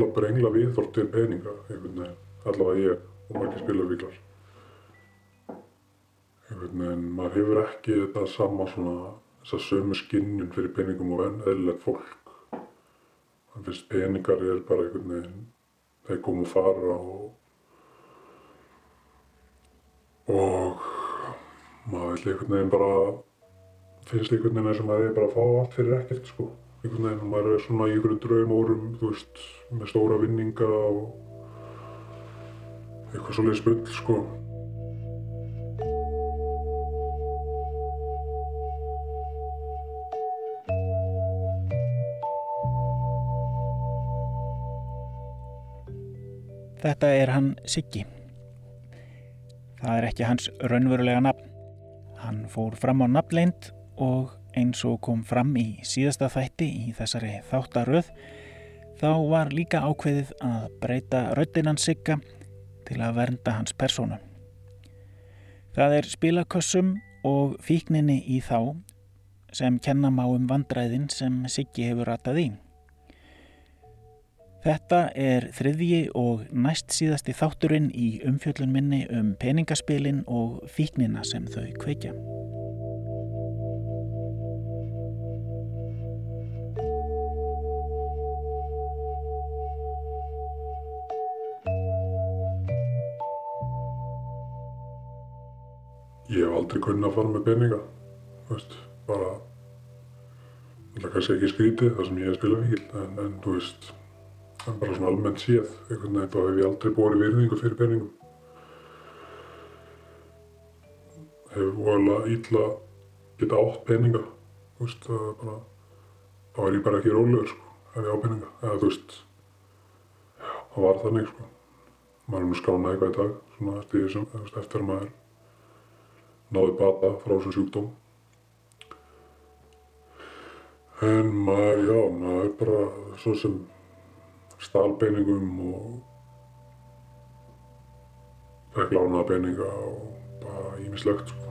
rosalega brengla viðþort til peninga, einhvern veginn, allavega ég og margir spilafíklar. Einhvern veginn, maður hefur ekki þetta sama svona, þessa sömu skinnjun fyrir peningum og enn eðlilegt fólk. Það finnst peningar er bara einhvern veginn, þeir koma og fara og og maður vil einhvern veginn bara finnst einhvern veginn eins og maður er bara að fá allt fyrir ekkert sko einhvern veginn og maður er svona í einhverjum draumórum þú veist með stóra vinninga og eitthvað svolítið spull sko Þetta er hann Siggi. Það er ekki hans raunverulega nafn. Hann fór fram á nafnleind og eins og kom fram í síðasta þætti í þessari þáttaröð þá var líka ákveðið að breyta röddinan Sigga til að vernda hans persónu. Það er spilakössum og fíkninni í þá sem kenna má um vandræðin sem Siggi hefur ratað í. Þetta er þriðji og næst síðasti þátturinn í umfjöllun minni um peningaspilin og fíknina sem þau kveikja. Aldrei kunnað að fara með peninga, þú veist, bara, það er kannski ekki skrítið það sem ég hef spilað víl, en, en þú veist, það er bara svona almennt séð, einhvern veginn þá hef ég aldrei borið virðingu fyrir peningum. Hef voðalega ítla geta átt peninga, þú veist, það er bara, þá er ég bara ekki rólegur, sko, ef ég á peninga, eða þú veist, það var þannig, sko. Maður er nú skánað eitthvað í dag, svona eftir eftir að maður náði bata frá þessum sjúkdóm. En maður, já, maður er bara svo sem stálbeiningum og fekk lánaða beininga og bara ímislegt, sko.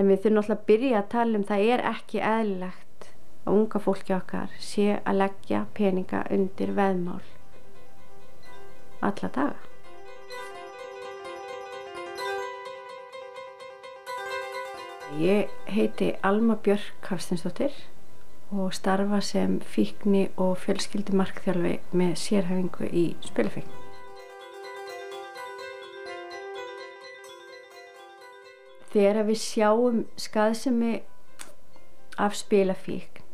En við þurfum alltaf að byrja að tala um það er ekki eðlilegt að unga fólki okkar sé að leggja peninga undir veðmál alla daga. Ég heiti Alma Björk Hafstinsdóttir og starfa sem fíkni og fjölskyldi markþjálfi með sérhæfingu í spilafíkn. Þegar við sjáum skaðsemi af spilafíkn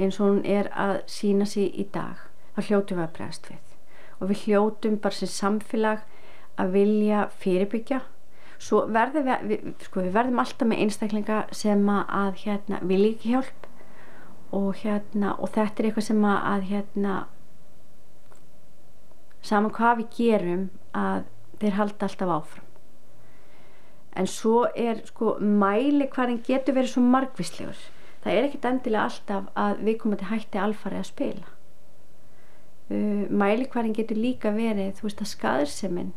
eins og hún er að sína sig í dag, þá hljótu við að bregast við og við hljótum bara sem samfélag að vilja fyrirbyggja. Svo verðum við, við, sko, við verðum alltaf með einstaklinga sem að hérna, vilja ekki hjálp. Og, hérna, og þetta er eitthvað sem að hérna, saman hvað við gerum að þeir halda alltaf áfram. En svo er sko mæli hvaðin getur verið svo margvíslegur. Það er ekkit endilega alltaf að við komum til hætti alfarið að spila uh, mælikværin getur líka verið þú veist að skaðurseminn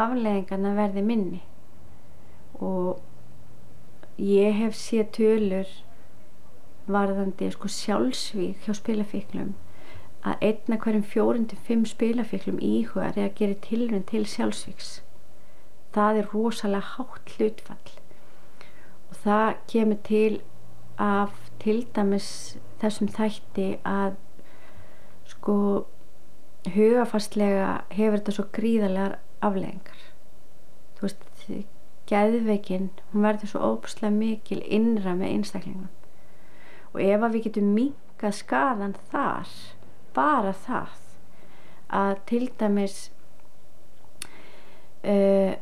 afleðingarna verði minni. Og ég hef séð tölur varðandi sko sjálfsvík hjá spilafíklum að einna hverjum fjórin til fimm spilafíklum íhugar er að gera tilrönd til sjálfsvíks það er rosalega hátt hlutfall. Og það kemur til af til dæmis þessum þætti að sko hugafastlega hefur þetta svo gríðarlegar afleggingar þú veist, gæðveikin hún verður svo óbúslega mikil innra með einstaklingum og ef að við getum minkað skadan þar bara það að til dæmis uh,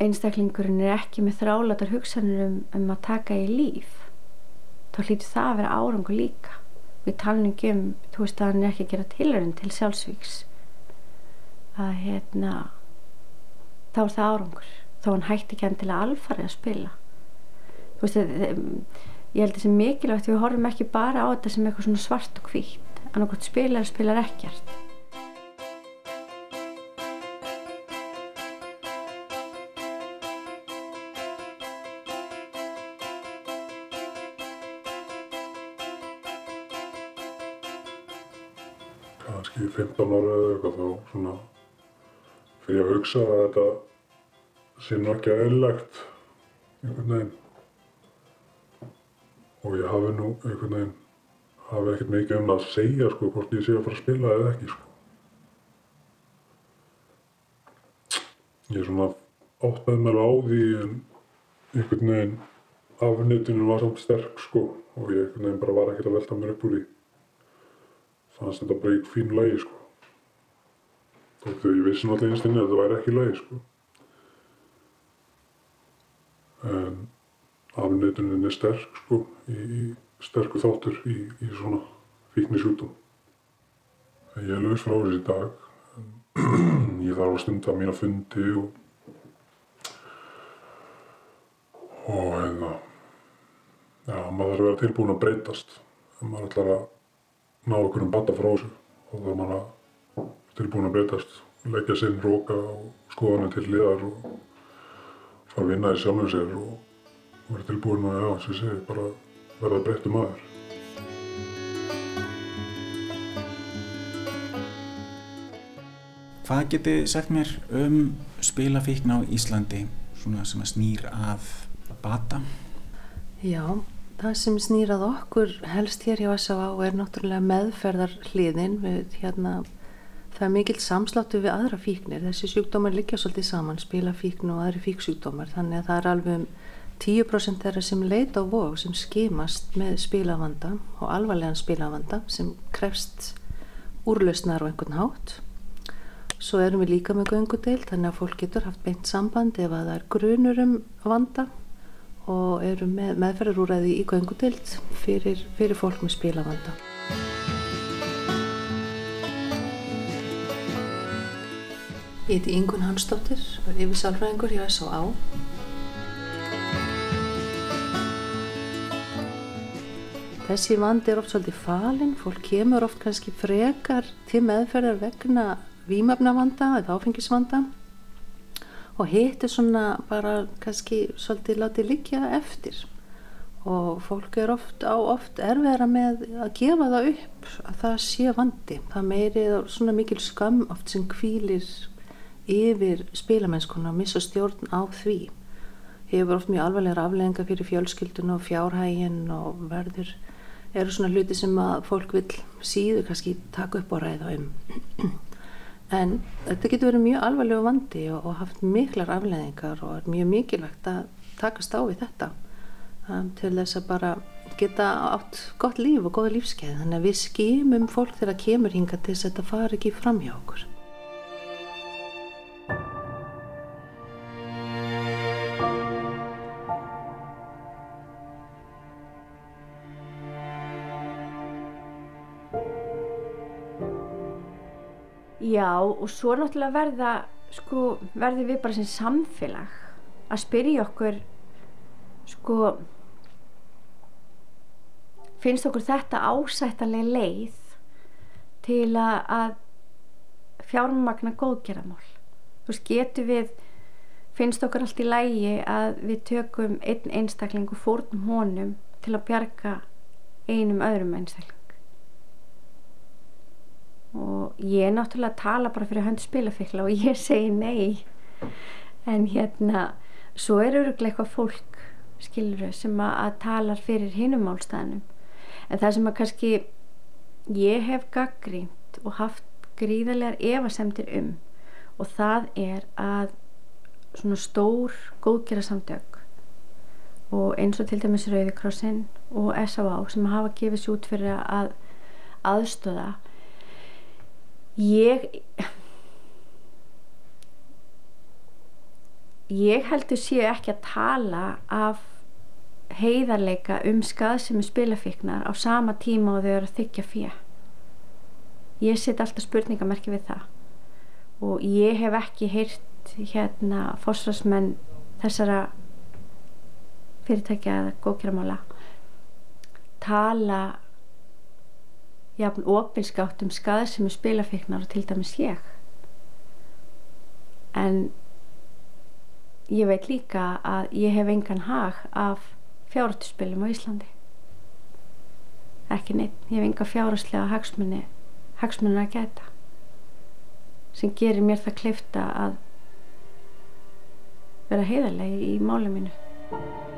einstaklingurinn er ekki með þrálatar hugsanir um, um að taka í líf þá hlýtur það að vera árangu líka við talnum ekki um þú veist að hann er ekki að gera tilhörun til sjálfsvíks að hérna þá er það árangur. Þá hann hætti ekki hann til að alfari að spila. Þú veist að ég held að það er mikilvægt við horfum ekki bara á þetta sem eitthvað svona svart og hvítt. Annarkot spilar spilar ekkert 15 ára eða eitthvað þá svona fyrir að hugsa að þetta sé ekki eðlilegt einhvern veginn. Og ég hafi nú einhvern veginn hafi ekkert mikið um að segja sko hvort ég sé að fara að spila eða ekki sko. Ég er svona áttaði mér á því en einhvern veginn afnitinu var samt sterk sko og ég einhvern veginn bara var ekkert að velta mér upp úr því fannst þetta bara í fín lagi sko. Þegar ég vissi náttúrulega einstinni að þetta væri ekki lagi sko. En afnitunin er sterk sko í, í sterku þáttur í, í svona fíknisjútum ég er laus frá þessi dag en ég þarf að stunda mína fundi og og hérna já, maður þarf að vera tilbúin að breytast. Ef maður ætlar að ná okkur um bata frá þessu og þá er að tilbúin að breytast leggja sinn róka og skoðanir til liðar og fara að vinna í sjálfum sér og vera tilbúin að, já, sem ég segi, bara verða breyttu maður Hvað getið sagt mér um spilafíkn á Íslandi svona sem að snýr að bata? Já, það sem snýrað okkur helst hér hjá S.A.A. er náttúrulega meðferðar hliðin við hérna það er mikill samsláttu við aðra fíknir. Þessi sjúkdómar liggja svolítið saman spilafíkn og aðri fíksjúkdómar. Þannig að það er alveg um 10% þeirra sem leita á vóg sem skimast með spilavanda og alvarlegan spilavanda sem krefst úrlausnar á einhvern hátt. Svo erum við líka með göngudeild þannig að fólk getur haft beint samband ef að það er grunur um vanda og erum með meðferðarúræði í göngudeild fyrir, fyrir fólk með spilavanda Ég heiti Ingun Hansdóttir yfir sálfræðingur hjá S.A.A. Þessi vandi er oft svolítið falinn, fólk kemur oft kannski frekar til meðferðar vegna výmöfnavanda eða áfengisvanda og hitt er svona bara kannski svolítið látið liggja eftir og fólk er oft á oft erfiðra með að gefa það upp að það sé vandi. Það meiri svona mikil skam oft sem kvílir yfir spilamennskona að missa stjórn á því. Hefur oft mjög alvarlegar aflegginga fyrir fjölskyldun og fjárhægin og verður eru svona hluti sem að fólk vil síður kannski taka upp og ræða um en þetta getur verið mjög alvarlegu vandi og, og haft miklar afleðingar og er mjög mikilvægt að takast á við þetta um, til þess að bara geta átt gott líf og góða lífskeið þannig að við skimum fólk þegar það kemur hinga til þess að þetta fari ekki fram hjá okkur Já og svo náttúrulega verða sko verður við bara sem samfélag að spyrja okkur sko finnst okkur þetta ásættaleg leið til að, fjármagna góðgerðamál þú veist getur við finnst okkur allt í lægi að við tökum einn einstakling og fórnum honum til að bjarga einum öðrum einstakling og ég er náttúrulega að tala bara fyrir hönd spilafíkla og ég segi nei en hérna svo er öruglega eitthvað fólk skilur sem að, að tala fyrir hinum málstæðanum en það sem að kannski ég hef gaggrínt og haft gríðarlegar evasemtir um og það er að svona stór góðgjara samtök og eins og til dæmis Rauðikrossin og S.A.A. sem hafa gefið sér út fyrir að aðstöða ég ég heldur séu ekki að tala af heiðarleika um skað sem er spilafíknar á sama tíma og þau eru að þykja fyrir ég set alltaf spurningamerki við það. Og ég hef ekki heyrt hérna fósfasmenn þessara fyrirtækja eða góðkjaramála tala jafn opinskátt um skað sem er spilafíknar og til dæmis ég. En ég veit líka að ég hef engan hag af fjárhættuspilum á Íslandi. Ekki neitt, ég hef enga fjárhæstlega hagsmunni hagsmunir að gæta sem gerir mér það kleifta að vera heiðarlegi í máli mínu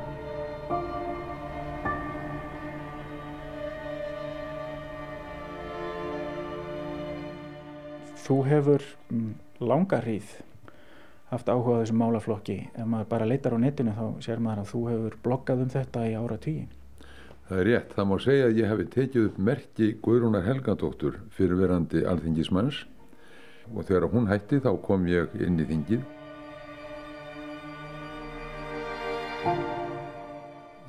Þú hefur mm, langa hríð haft áhuga á þessum málaflokki. Ef maður bara leitar á netinu þá sér maður að þú hefur bloggað um þetta í ára tíu. Það er rétt. Það má segja að ég hef tekið upp merki Guðrúnar Helgadóttur fyrirverandi alþingismanns og þegar hún hætti þá kom ég inn í þingið.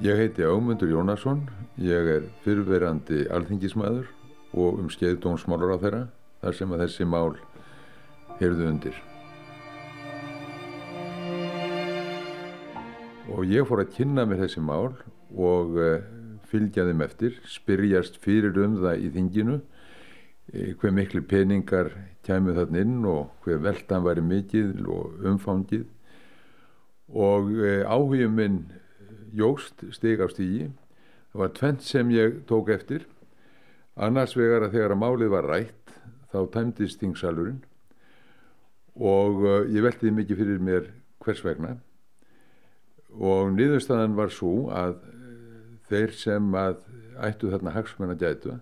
Ég heiti Ámundur Jónasson, ég er fyrirverandi alþingismæður og um skeið dómsmálar á þeirra þar sem að þessi mál heyrðu undir. Og ég fór að kynna mér þessi mál og uh, fylgja þeim eftir, spyrjast fyrir um það í þinginu, uh, hver miklu peningar kæmu þarna inn og hver veldan væri mikið og umfangið. Og uh, áhugjum minn jógst stig á stígi. Það var tvent sem ég tók eftir. Annars vegar að þegar að málið var rætt þá tæmdist þingsalurinn og uh, ég veltiði mikið fyrir mér hvers vegna. Og niðurstaðan var svo að uh, þeir sem að ættu þarna hagsmenn að gætu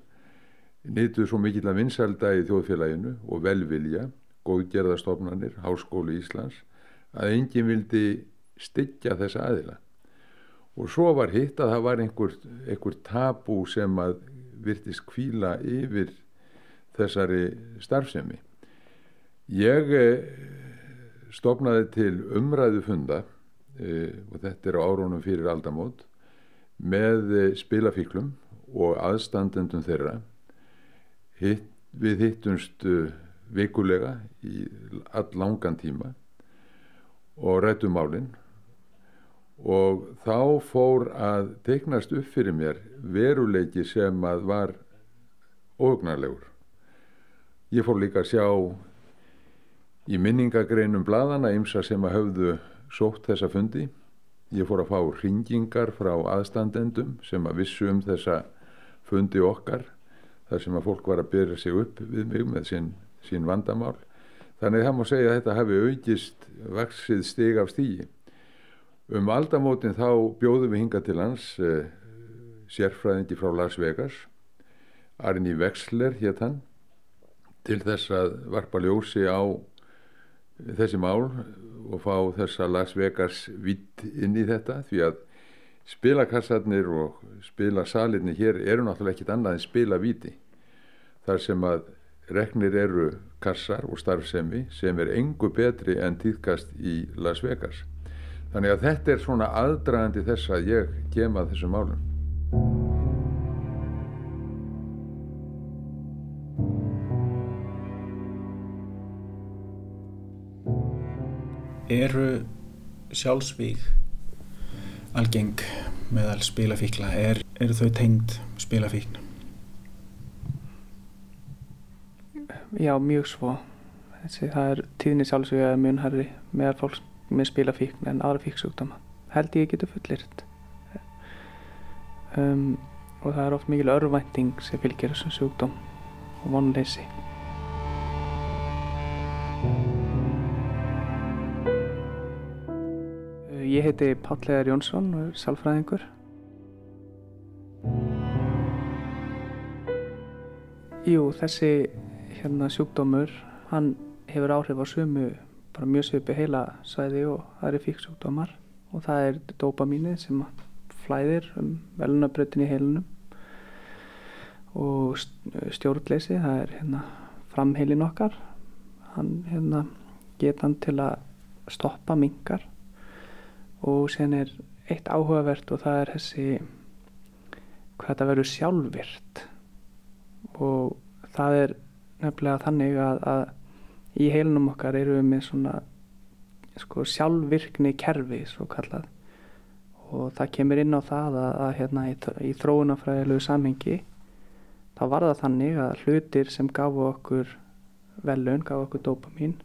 nýttu svo mikill að vinsalda í þjóðfélaginu og velvilja góðgerðastofnanir, Háskólu Íslands að enginn vildi styggja þessa aðila. Og svo var hitt að það var einhver, einhver tabú sem að virtist kvíla yfir þessari starfsemi. Ég eh, stopnaði til umræðu funda eh, og þetta er á árunum fyrir aldamót með eh, spilafíklum og aðstandendum þeirra. Hitt, við hittumst vikulega í all langan tíma og rættum málinn og þá fór að teiknast upp fyrir mér veruleiki sem að var óhugnarlegur Ég fór líka að sjá í minningagreinum bladana ymsa sem að höfðu sótt þessa fundi. Ég fór að fá ringingar frá aðstandendum sem að vissu um þessa fundi okkar þar sem að fólk var að byrja sig upp við mig með sín, sín vandamál. Þannig það má segja að þetta hafi aukist vaksið stig af stígi. Um aldamótin þá bjóðum við hinga til hans eh, sérfræðingi frá Las Vegas, Arni Vexler hétt hann til þess að varpa ljósi á þessi mál og fá þessa Las Vegas vitt inn í þetta því að spilakassarnir og spilasalirni hér eru náttúrulega ekkit annað en spilavíti þar sem að reknir eru kassar og starfsemi sem er engu betri en týðkast í Las Vegas. Þannig að þetta er svona aðdragandi þess að ég gema þessum málum eru sjálfsvík algeng meðal spilafíkla. Er, eru þau tengd spilafíkn? Já, mjög svo. Þessi, það er tíðni sjálfsvík að mjög harri meðal fólks með spilafíkn en aðra fíksjúkdama held ég getur fullirt um, og það er oft mikil örvænting sem fylgir þessum sjúkdóm og vonleysi Ég heiti Páll Eðar Jónsson og er sálfræðingur. Jú, þessi hérna, sjúkdómur, hann hefur áhrif á sumu, bara mjög svipi heila svæði og það eru fíksjúkdómar og það er dopamínið sem flæðir um velunabröðin í heilunum og stjórnleysi, það er hérna, framheilin okkar, hann hérna, geta hann til að stoppa mingar og sen er eitt áhugavert og það er þessi hvað þetta verður sjálfvirt og það er nefnilega þannig að, að í heilunum okkar eru við með svona sko, sjálfvirkni kerfi svo kallað og það kemur inn á það að, að hérna, í, í þróunafræðilegu samhengi þá var það þannig að hlutir sem gafu okkur velun, gafu okkur dopamin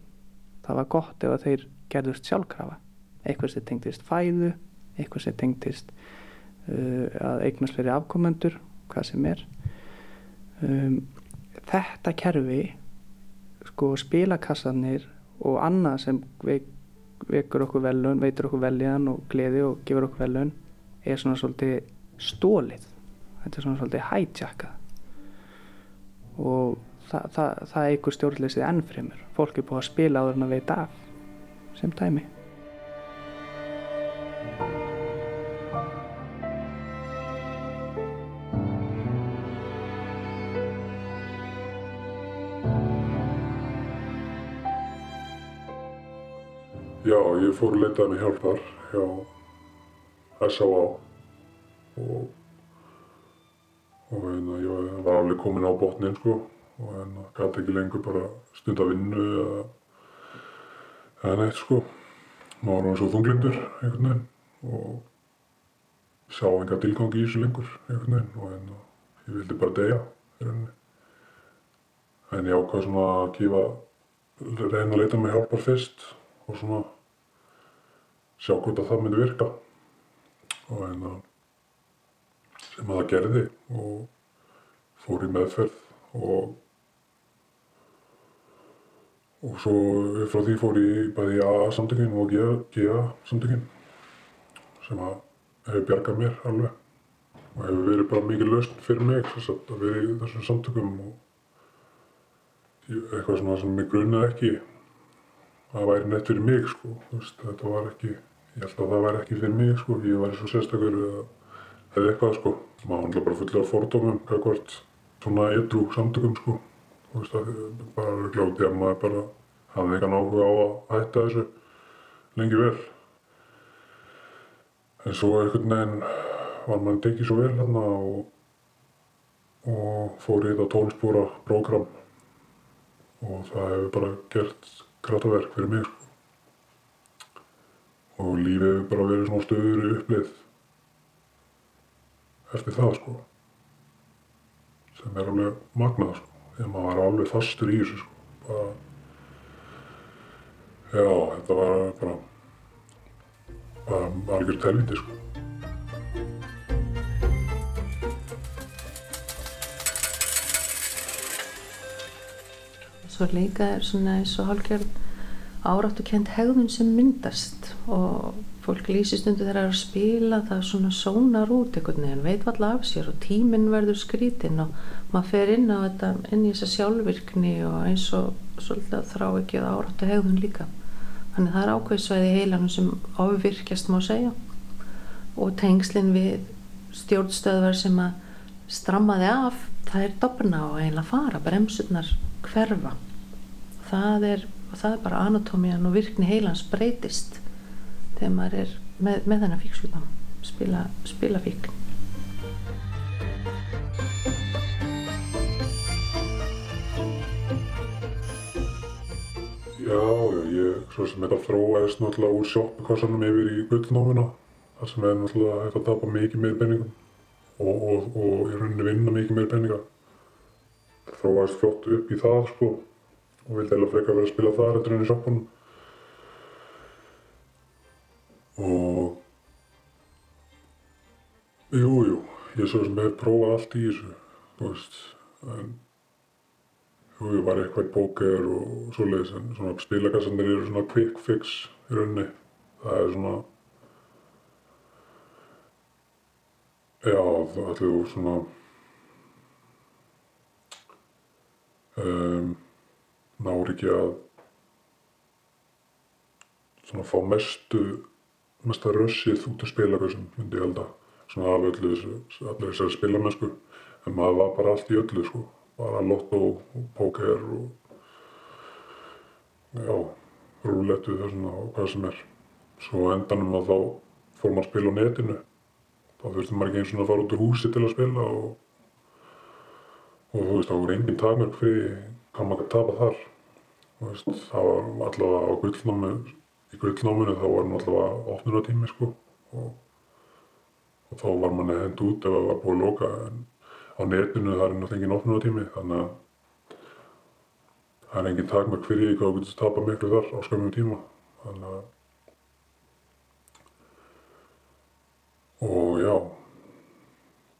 það var gott ef þeir gerðust sjálfkrafa eitthvað sem tengtist fæðu eitthvað sem tengtist uh, að eignast fyrir afkomendur hvað sem er. Um, þetta kerfi sko spilakassanir og annað sem veik, veitur okkur veljan og gleði og gefur okkur velun er svona svolítið stólið þetta er svona svolítið hijackað. Og það, það, það eigur stjórnleysið ennfremur fólk er búið að spila áður en að veita af sem dæmi ég fór að leitaði með hjálpar hjá S.A.A. og og hérna, ég var alveg komin á botnin sko. Og hérna gæti ekki lengur bara stund að vinnu eða eða neitt sko. Maður var svo þunglindur einhvern veginn. Og sá enga tilgangi í þessu lengur einhvern veginn. Og hérna ég vildi bara deyja en ég ákvað svona að gefa reyna að leita með hjálpar fyrst og svona sjá hvort að það myndi virka. Og hérna sem að það gerði og fór í meðferð og og svo frá því fór ég bæði í AA samtökin og GA samtökin sem að hefur bjargað mér alveg. Og hefur verið bara mikið lausn fyrir mig að að vera í þessum samtökum og eitthvað svona sem mig grunaði ekki að væri neitt fyrir mig sko. Veist, þetta var ekki ég held að það væri ekki fyrir mig sko. Ég væri svo sérstakur eða, eða eitthvað sko. Maður handla bara fulla af fordómum hvort svona edru samtökum sko. Veist að bara glóti að maður bara hafði engan áhuga á að hætta þessu lengi vel. En svo einhvern veginn var maður tekið svo vel hérna og, og fór í þetta tónspúra prógram. Og það hefur bara gert krataverk fyrir mig sko. og lífið hefur bara verið svona stöður upplið eftir það sko sem er alveg magnað sko. Þegar maður var alveg fastur í þessu sko. Bara já, þetta var bara bara algjör telvindi sko Svo líka er svona eins og hálfgerð áráttu kent hegðun sem myndast og fólk þegar það er að spila það svona sónar út einhvern veginn, veit valla af sér og tíminn verður skrítinn og maður fer inn á þetta, inn í þessa sjálfvirkni og eins og svolítið þrá ekki að áráttu hegðun líka. Þannig það er ákveðsvæði heilanum sem ofvirkjast má segja og tengslinn við stjórnstöðvar sem að strammaði af, það er dopna og eiginlega fara, bremsurnar hverfa. Það er, það er bara anatómian og virkni heilans breytist þegar maður er með, með þennan fíkslutam, spila, spila fíkn. Já, ég, svo sem þetta þróaðist náttúrulega úr sjoppukassanum yfir í gullnámina þar sem er náttúrulega hægt að tapa mikið meir peningum og, og, og í rauninni vinna mikið meir peninga. Þróaðist flott upp í það, sko, og vildi eða frekar vera að spila þar eftir enn í sjoppunum. Og, jú, jú, ég svo sem hef prófað allt í þessu, þú veist, en Jú, ég var eitthvað í póker og svoleiðis en svona spilakassanir eru svona quick fix í rauninni. Það er svona, já, það ætlum þú svona, um, nári ekki að svona fá mestu, mesta rössið út af spilakassum, myndi ég held að, svona af öllu þessari spilamennsku. En maður var bara allt í öllu, sko bara lotto og póker og já, rúlettu þessum og hvað sem er. Svo endanum að þá fór maður að spila á netinu. Þá þurfti maður ekki eins og að fara út úr húsi til að spila og, og þú veist, þá voru engin takmörk fyrir hvað maður gæti tapa þar. Veist, það var allavega á gullnámi, í gullnáminu þá var allavega opnunartími sko og, og þá var manni hend út ef það var búið að loka en á netinu það er náttúrulega engin opnunatími þannig að það er engin fyrir því hvað þú getur tapa miklu þar á skömmum tíma þannig að og já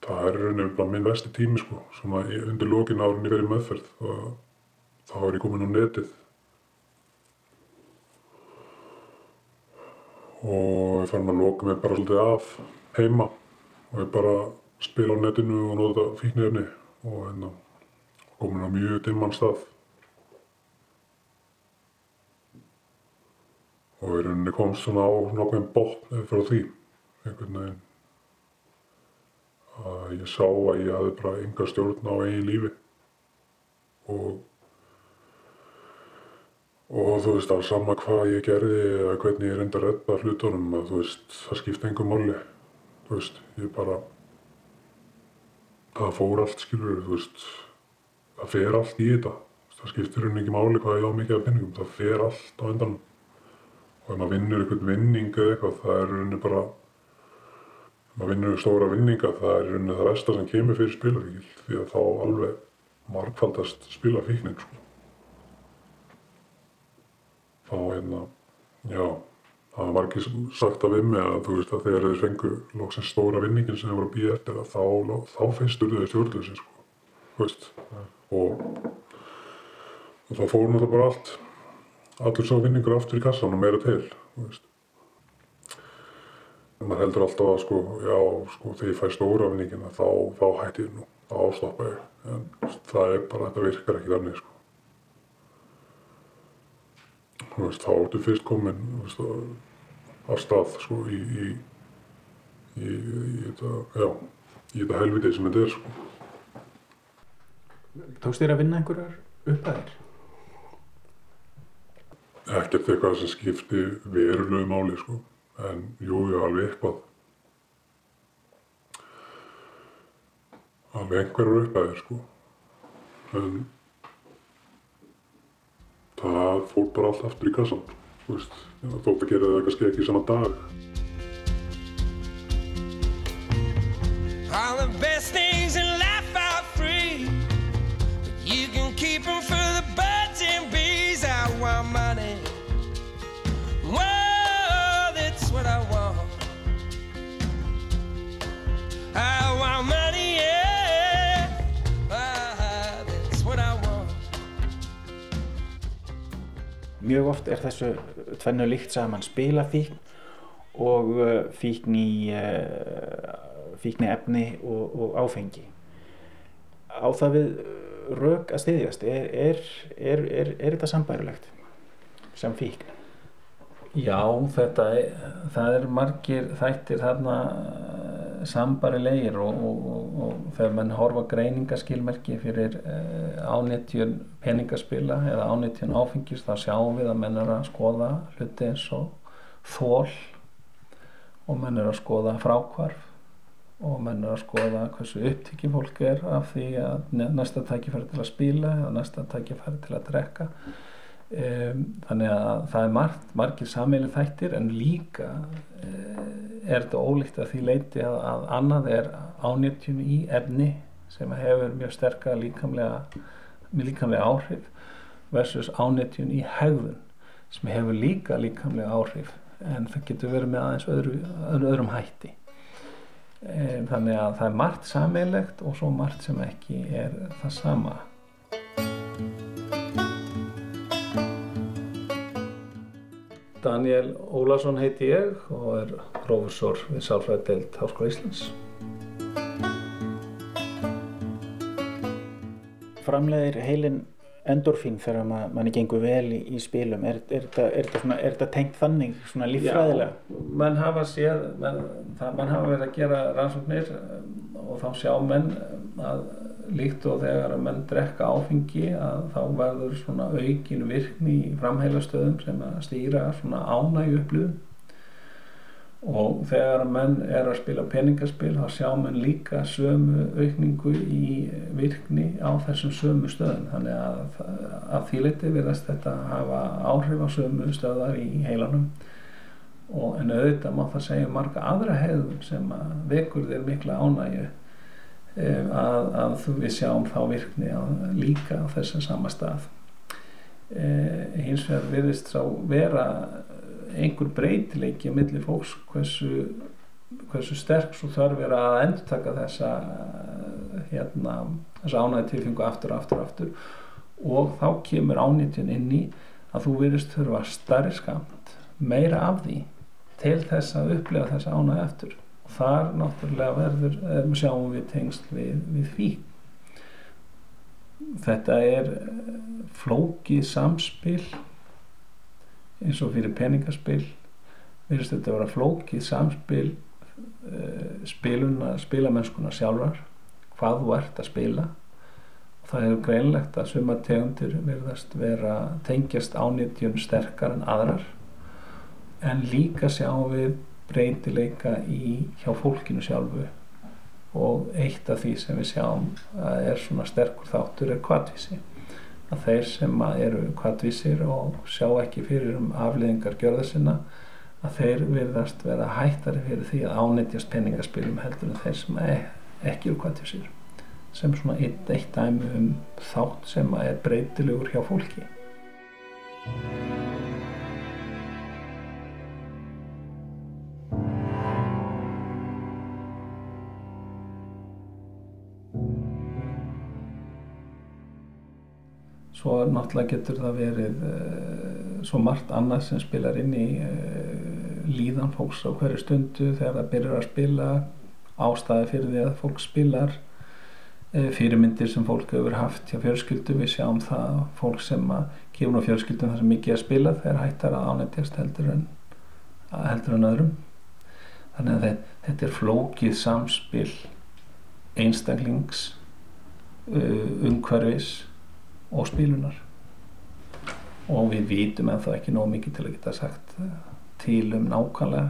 það er rauninni bara minn vesti tími sko, svona undir lokin árun ég verið meðferð og þá er ég komin á netið. Og ég fann að loka mig bara svolítið af heima. Og ég bara spila á netinu og nota fíknefni og hérna komin á mjög dimman stað. Og í rauninni komst svona á nokkuðin botn frá því einhvern veginn. Að ég sá að ég hafði bara enga stjórn á eigin lífi. Og og þú veist, var sama hvað ég gerði eða hvernig ég reyndi að redda hlutunum að þú veist, það skipti engum máli. Þú veist, ég bara það fór allt skilur þú veist, það fer allt í þetta. Það skiptir henni ekki máli hvað ég á mikið af pinningum, það fer allt á endanum. Og ef maður vinnur einhvern vinning eða eitthvað, það er henni bara ef maður vinnur stóra vinninga, það er henni það versta sem kemur fyrir spilafíkil því að þá alveg margfaldast spilafíknin sko þá hérna, já, það var margir sagt af mig að þú veist að þegar þeir fengu loksins stóra vinningin sem þeir voru að býja eftir að þá, þá fyrstur þeir stjórnleysi sko, þú veist, og, og þá fór náttúrulega bara allt, allur svo vinningur aftur í kassan og meira til, þú veist. Man heldur alltaf að sko, já, sko, þegar ég fæ stóra vinningina þá, þá hætti ég nú, þá ástoppa ég, en það er bara, þetta virkar ekki þannig, sko. Þú veist, þá ertu fyrst komin veist, af stað sko, í, í, í, í, þetta, já, þetta helviti sem þetta er. Sko. Tókst þér að vinna einhverjar upphæðir? Ekkert eitthvað sem skipti verulegu máli, sko. en jú, jú, alveg eitthvað. Alveg einhverjar upphæðir, sko. En það fór bara allt aftur í kassan, þú veist, þótt að gera það kannski ekki sama dag. Mjög oft er þessu tvennu líkt saman spilafíkn og uh, fíkn í uh, fíkni efni og, og áfengi. Á það við rök að styðjast, er, er, er, er, þetta sambærilegt sem fíkn? Já, þetta, það er margir þættir þarna sambarilegir og, og, og, þegar mann horfa greiningaskilmerki fyrir uh, ánetjun peningaspila eða ánetjun áfengis þá sjáum við að menn er að skoða hluti eins og þól og menn er að skoða frákvarf og menn er að skoða hversu upptikið fólk er af því að næsta tækifæri til að spila eða næsta tækifæri til að drekka þannig að það er margt, margir sammeili þættir en líka uh, er þetta ólíkt að því leiti að, að annað er ánýttjun í efni sem hefur mjög sterka líkamlega, líkamlega áhrif versus ánýttjun í hegðun sem hefur líka líkamlega áhrif en það getur verið með aðeins öðru, öðru, öðrum hætti. Þannig að það er margt sammeilegt og svo margt sem ekki er það sama Daniel Ólason heiti ég og er prófessor við Sálfræðdeild Háskóla Íslands. Framleiðir heilin endorfín þegar ma manni gengur vel í, í spilum, er, er, er, þetta er tengt þannig, svona líffræðilega? Já, menn hafa það, menn hafa verið að gera rannsóknir um, og þá sjá menn að líkt og þegar að menn drekka áfengi að þá verður svona aukin virkni í framheilastöðum sem að stýra svona ánægju upplifun. Og þegar að menn er að spila peningaspil þá sjá menn líka sömu aukningu í virkni á þessum sömu stöðum. Þannig að, að því liti virðast þetta hafa áhrif á sömu stöðar í heilanum. Og en auðvitað má það segja um marga aðra hefðum sem að vekur þér mikla ánægju að, að þú við sjáum þá virkni á, líka á þessum sama stað. Eh, hins vegar virðist sá vera einhver breytileiki á milli fólks hversu hversu sterk svo þarf er að endurtaka þessa hérna, þessa ánæði tilfengu aftur, aftur, aftur. Og þá kemur ánýtjun inn í að þú virðist þurfa starri skamt meira af því til þess að upplega þessa ánæði aftur og þar náttúrulega verður er, sjáum við tengsl við, við því. Þetta er eh, flókið samspil eins og fyrir peningaspil. Virðist þetta að vera flókið samspil uh, spiluna, spilamennskuna sjálfar hvað þú ert að spila. Og það er greinlegt að suma tegundir virðast vera tengjast ánýttjun sterkar en aðrar. En líka sjáum við breytileika í hjá fólkinu sjálfu. Og eitt af því sem við sjáum að er svona sterkur þáttur er kvartvísi að þeir sem eru kvartvísir og sjá ekki fyrir um afliðingar gjörða sinna að þeir virðast vera hættari fyrir því að ánættjast peningaspilum heldur en þeir sem e ekki eru kvartvísir sem svona eitt, eitt dæmi um þátt sem er breytilegur hjá fólki svo náttúrulega getur það verið uh, svo margt annað sem spilar inn í uh, líðan fólks á hverju stundu þegar það byrjar að spila ástæði fyrir því að fólk spilar uh, fyrirmyndir sem fólk hefur haft hjá fjölskyldu við sjáum það fólk sem að gefur á fjölskyldum það sem mikið að spila þegar hættar að ánættjast heldur en heldur en öðrum. Þannig að þetta er flókið samspil einstaklings umhverfis og spilunar og við vitum en það ekki nóg mikið til að geta sagt til um nákvæmlega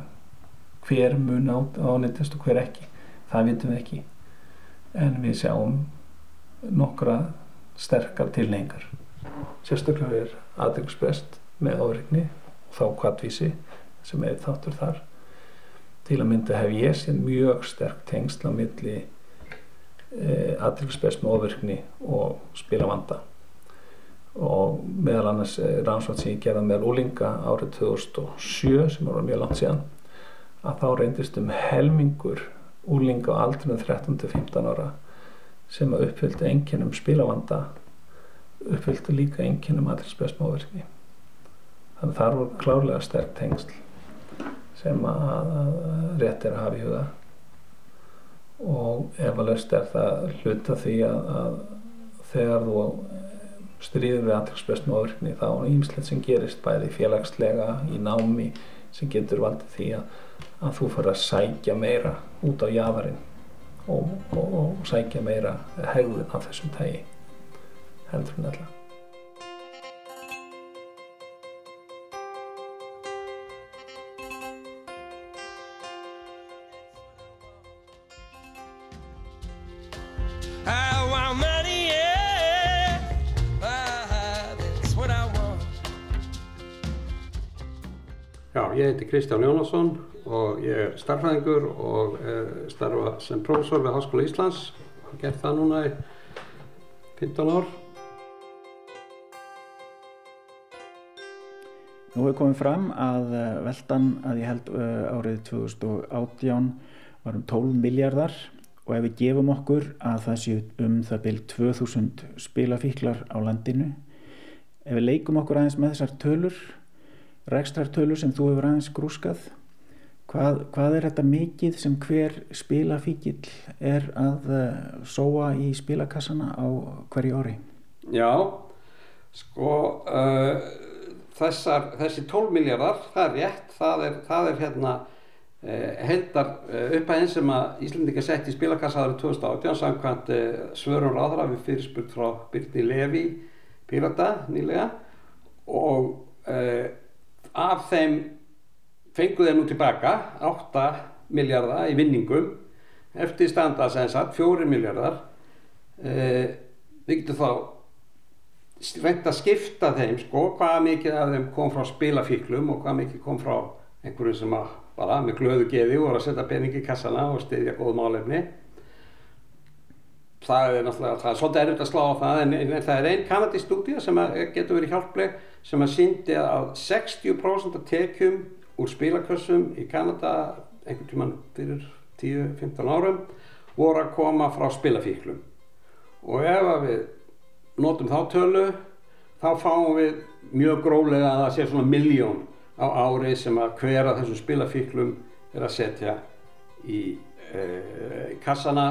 hver mun ánýttast og hver ekki. Það vitum við ekki. En við sjáum nokkra sterkar tilhengar sérstaklega er aðeinsbest með áreikni og þá kvartvísi sem er þáttur þar. Til að mynda hef ég sér mjög sterk tengsla milli eh, aðeinsbest með ofirkni og spilavanda og meðal annars rannsvátt sem ég gerða með úlinga árið 2007 sem var mjög langt síðan að þá reyndist um helmingur úlinga á aldrunum 13-15 ára sem að uppfylgdu enginnum spilavanda uppfylgdu líka enginnum aðrilsbjörnsmáverkni þannig að það voru klárlega sterk tengsl sem að rétt er að hafa í huga. Og ef að löst er það hluta því að, að þegar þú stríður við aðtilsprestn og örkni þá er ímslegt sem gerist bæði félagslega í námi sem getur valdið því að, að þú fyrir að sækja meira út á jafarinn og, og, og sækja meira hegðun af þessum tægi heldur en alltaf heiti Kristján Jónasson og ég er starfræðingur og er starfa sem prófessor við Háskóla Íslands og hef gert það núna í 15 ár. Nú er komið fram að eh, veltan að ég held uh, árið 2018 var um 12 miljardar og ef við gefum okkur að það séu um það byrj 2000 spilafíklar á landinu ef við leikum okkur aðeins með þessar tölur rekstrartölur sem þú hefur aðeins grúskað hvað, hvað er þetta mikið sem hver spilafíkil er að uh, sóa í spilakassana á hverju ári? Já, sko uh, þessar, þessi 12 miljardar, það er rétt, það er, það er hérna uh, heldar uh, upphæðin sem að Íslandika sett í spilakassa árið 2018 samkvæmt svörum ráðra við fyrirspurt frá Byrni Levi Pirata nýlega og af þeim fengu þeir nú tilbaka 8 miljardar í vinningum. Eftir standa sem sagt 4 miljardar uh, við getum þá reynt að skipta þeim sko, hvað mikið af þeim kom frá spilafíklum og hvað mikið kom frá einhverjum sem að bara með glöðu geði og voru að setja peningi í kassana og styðja góð málefni. Það er náttúrulega, það er svolítið erfitt að slá á það en, en það er einn kanadísk stúdía sem getur verið hjálpleg sem að síndi að 60% af tekjum úr spilakössum í Kanada einhvern tíman fyrir 10-15 árum voru að koma frá spilafíklum. Og ef að við notum þá tölu þá fáum við mjög grólega að það sé svona miljón á ári sem að hver af þessum spilafíklum er að setja í e, kassana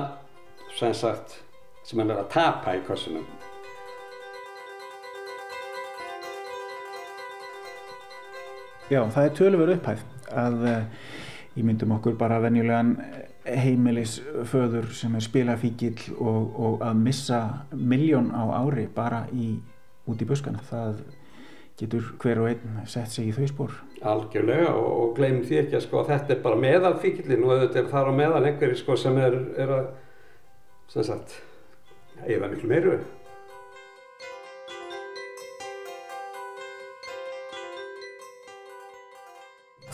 sem sagt sem hann er að tapa í kassunum Já, það er töluver upphæð að ég myndum okkur bara venjulegan heimilisföður sem er spilafíkil og, og að missa miljón á ári bara í, út í buskana. Það getur hver og einn sett sig í þau spór. algjörlega og, og gleymum því ekki að sko þetta er bara meðalfíkillin og auðvitað er þar á meðal einhverjir sko sem er, er að sem sagt eða miklu meiru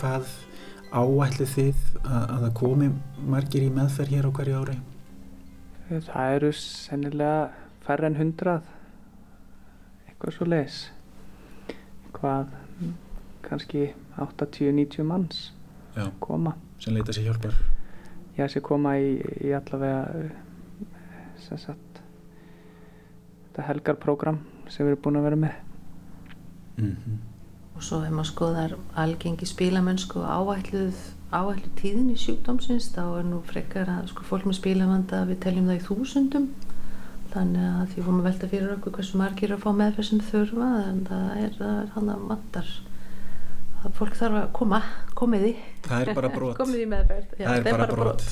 Hvað áætlið þið að, að það komi margir í meðferð hér á hverju ári? Það eru sennilega færre en hundrað, eitthvað svo leis. Hvað, kannski 80-90 manns Já. koma. Sem leita sér hjálpar. Já, sem koma í, í allavega, sem sagt, þetta helgarprogram sem við erum búin að vera með. Mm Og svo ef maður skoðar algengi spílamönsku og áætluð, áætluð tíðin í sjúkdómsins þá er nú frekar að sko, fólk með spílamanda við teljum það í þúsundum þannig að því fórum að velta fyrir okkur hversu margir er að fá meðferð sem þurfa en það er, það er hann að vantar að fólk þarf að koma, komiði Það er bara brot. komiði í meðferð Já, það er bara brot.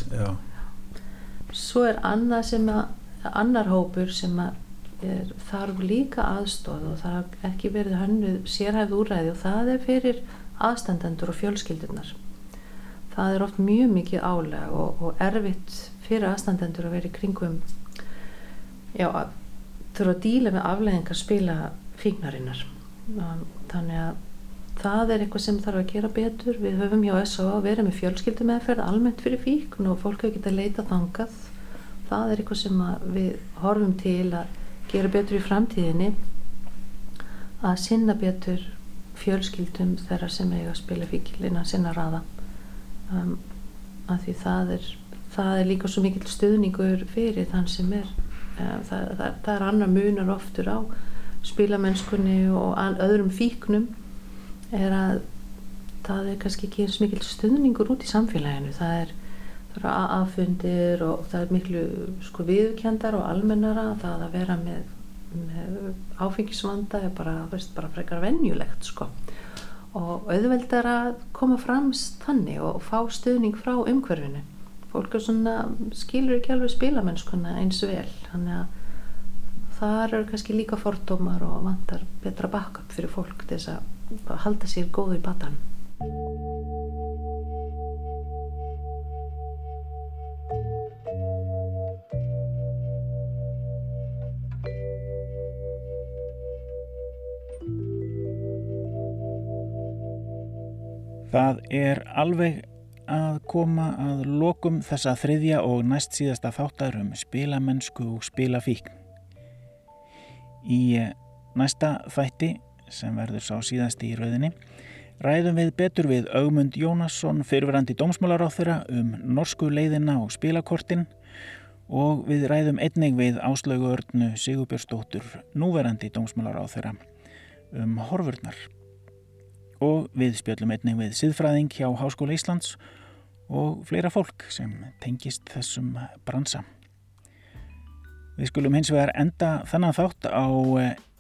Svo er annað sem að annar hópur sem að er, þarf líka aðstóð og það er ekki verið hönnuð sérhæfð úræði og það er fyrir aðstandendur og fjölskyldunar það er oft mjög mikið álega og, og erfitt fyrir aðstandendur að vera í kringum já, að þurfa að díla með afleggingar spila fíknarinnar. Um, þannig að það er eitthvað sem þarf að gera betur. Við höfum hjá S.A. að vera með fjölskyldumeðferð almennt fyrir fíkn og fólk hefur getað leita þangað. Það er eitthvað sem að við horfum til að gera betur í framtíðinni að sinna betur fjölskyldum þeirra sem eiga að spila fíkilina sinna raða. Um, að því það er það er líka svo mikill stuðningur fyrir þann sem er. Uh, það, það, það er annar munar oftur á spilamennskunni og an, öðrum fíknum er að það er kannski ekki eins mikill stuðningur út í samfélaginu. Það er, það er aðfundir og það er miklu sko viðkjandar og almennara það að vera með, með áfengisvanda er bara, veist, bara frekar venjulegt sko. Og auðveldar að koma fram þannig og fá stuðning frá umhverfinu. Fólk er svona, skilur ekki alveg spilamennskuna eins vel þannig að þar eru kannski líka fordómar og vantar betra backup fyrir fólk til þess að halda sér góðu í batan Það er alveg að koma að lokum þessa þriðja og næst síðasta þáttar um spilamennsku og spilafíkn. Í eh, næsta þætti, sem verður sá síðasti í rauðinni, ræðum við betur við Augmund Jónasson fyrirverandi dómsmálaráþura um norsku leiðina og spilakortin og við ræðum einnig við Áslaugu Örnu Sigurbjörnsdóttur núverandi dómsmálaráþura um horfurnar og við spjöllum einnig við siðfræðing hjá Háskóla Íslands og fleira fólk sem tengist þessum bransa. Við skulum hins vegar enda þennan þátt á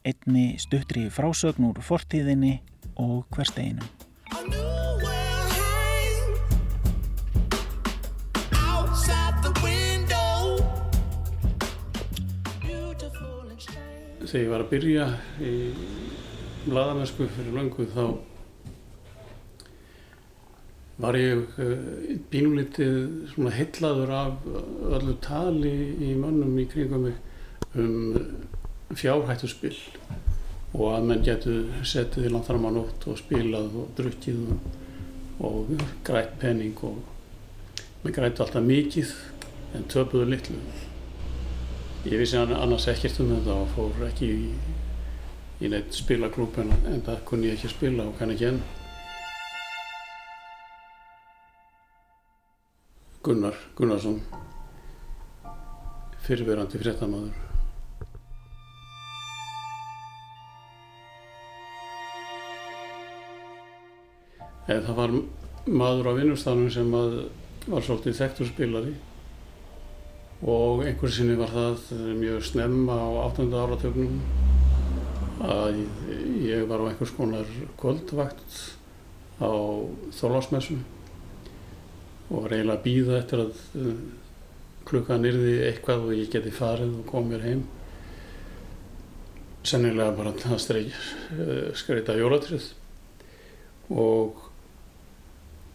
einni stuttri frásögn úr fortíðinni og hversteginum. Þegar ég var að byrja í laðamennsku fyrir löngu þá var ég pínulítið svona heillaður af öllu tali í mönnum í kringum um fjárhættuspil og að menn getur setið í landfram á nótt og spilað og drukkið og, og grætt penning og menn grættu alltaf mikið en töpuðu litlu. Ég vissi annars ekkert um þetta og fór ekki í, í neitt spilaklúb en, það kunni ég ekki spila og kann ekki enn. Gunnar Gunnarsson fyrirverandi fréttamaður en það var maður á vinnustafnum sem var svolítið þekktur spilari og einhverju sinni var það mjög snemma á 8. áratögnum að ég var á einhvers konar kvöldvakt á þólásmessum og eiginlega að býða eftir að uh, klukkan yrði eitthvað og ég geti farið og kom mér heim. Sennilega bara að streykja uh, skreita jólatrið og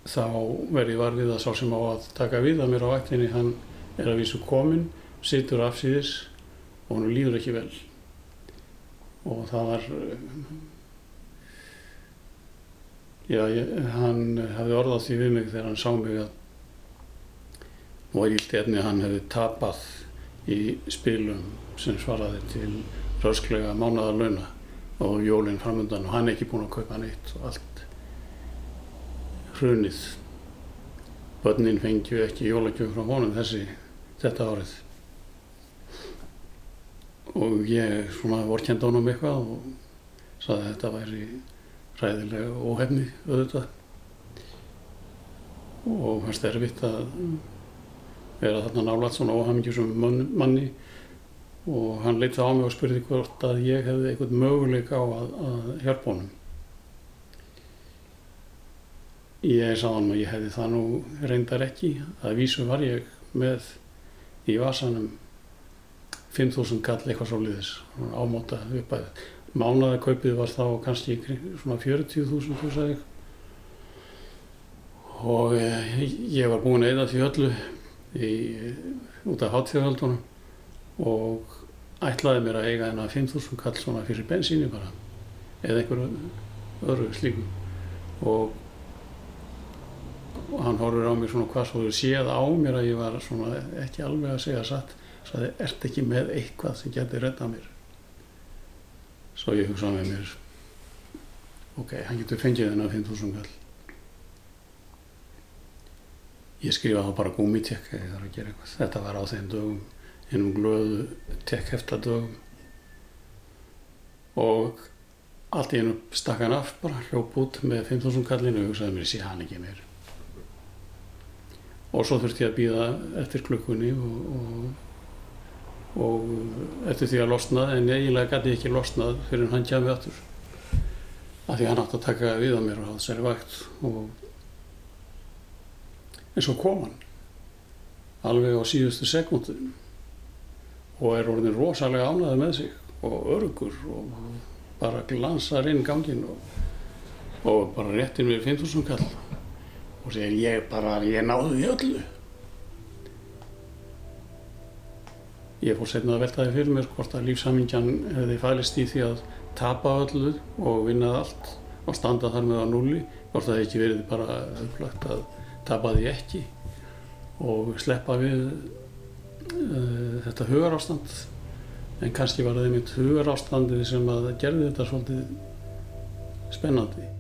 þá verði ég var við að sá sem á að taka við að mér á vaktinni hann er að vísu komin, situr afsýðis og hann líður ekki vel. Og það var já, ég, hann hafði orðað því við mig þegar hann sá mig að er ílt efni að hann hefði tapað í spilum sem svaraði til rösklega mánaðar launa og jólinn framöndan og hann er ekki búinn að kaupa neitt og allt hrunið. Börnin fengju ekki jólagjöf frá honum þessi þetta árið. Og ég svona vorkend á honum eitthvað og saði að þetta væri ræðilega óhefni auðvitað. Og fannst erfitt að vera þarna nálat svona óhamingjusum manni og hann leita á mig og spurði hvort að ég hefði eitthvað möguleik á að, að hjálpa honum Ég sá hann að ég hefði það nú reyndar ekki. Það vísu var ég með í vasanum 5.000 kall eitthvað svo liðis, ámóta uppæðið. Mánaðarkaupið var þá kannski svona 40.000 þú sagði. Og ég var búinn að eða því öllu í, út af hátfjörðaldunum og ætlaði mér að eiga þennan 5.000 kall svona fyrir bensíni bara eða einhverju öðru slíkum. Og og hann horfur á mig svona hvað svo þau séð á mér að ég var svona ekki alveg að segja satt? Þið ert ekki með eitthvað sem getur reddað mér? Svo ég hugsaði með mér ok, hann getur fengið þennan 5.000 kall ég skrifa þá bara gúmitekk eða ég þarf að gera eitthvað. Þetta var á þeim dögum. Einum glöðu tekkhefta dögum. Og allt í einu stakk hann af bara hljóp út með 5.000 kallinu og hugsaði mér sé hann ekki meir og svo þurfti ég að býða eftir klukkunni og, og, og eftir því að losna en eiginlega gæti ég ekki losnað fyrir hann kjæmi aftur. Af því hann átti að taka við á mér og þessari vakt og en svo kom hann. Alveg á síðustu sekundu og er orðin rosalega ánæði með sig og örgur og bara glansar inn gangin og, og bara réttir mér 5.000 kall. Og segir ég bara, ég náðu því öllu. Ég fór setna að velta því fyrir mér hvort að lífsamingjan hefði fælist í því að tapa öllu og vinna allt og standa þar með á núli, hvort það hefði ekki verið bara upplagt að tapa því ekki og sleppa við uh, þetta hugarástand. En kannski var það einmitt hugarástandið sem að gerði þetta svolítið spennandi.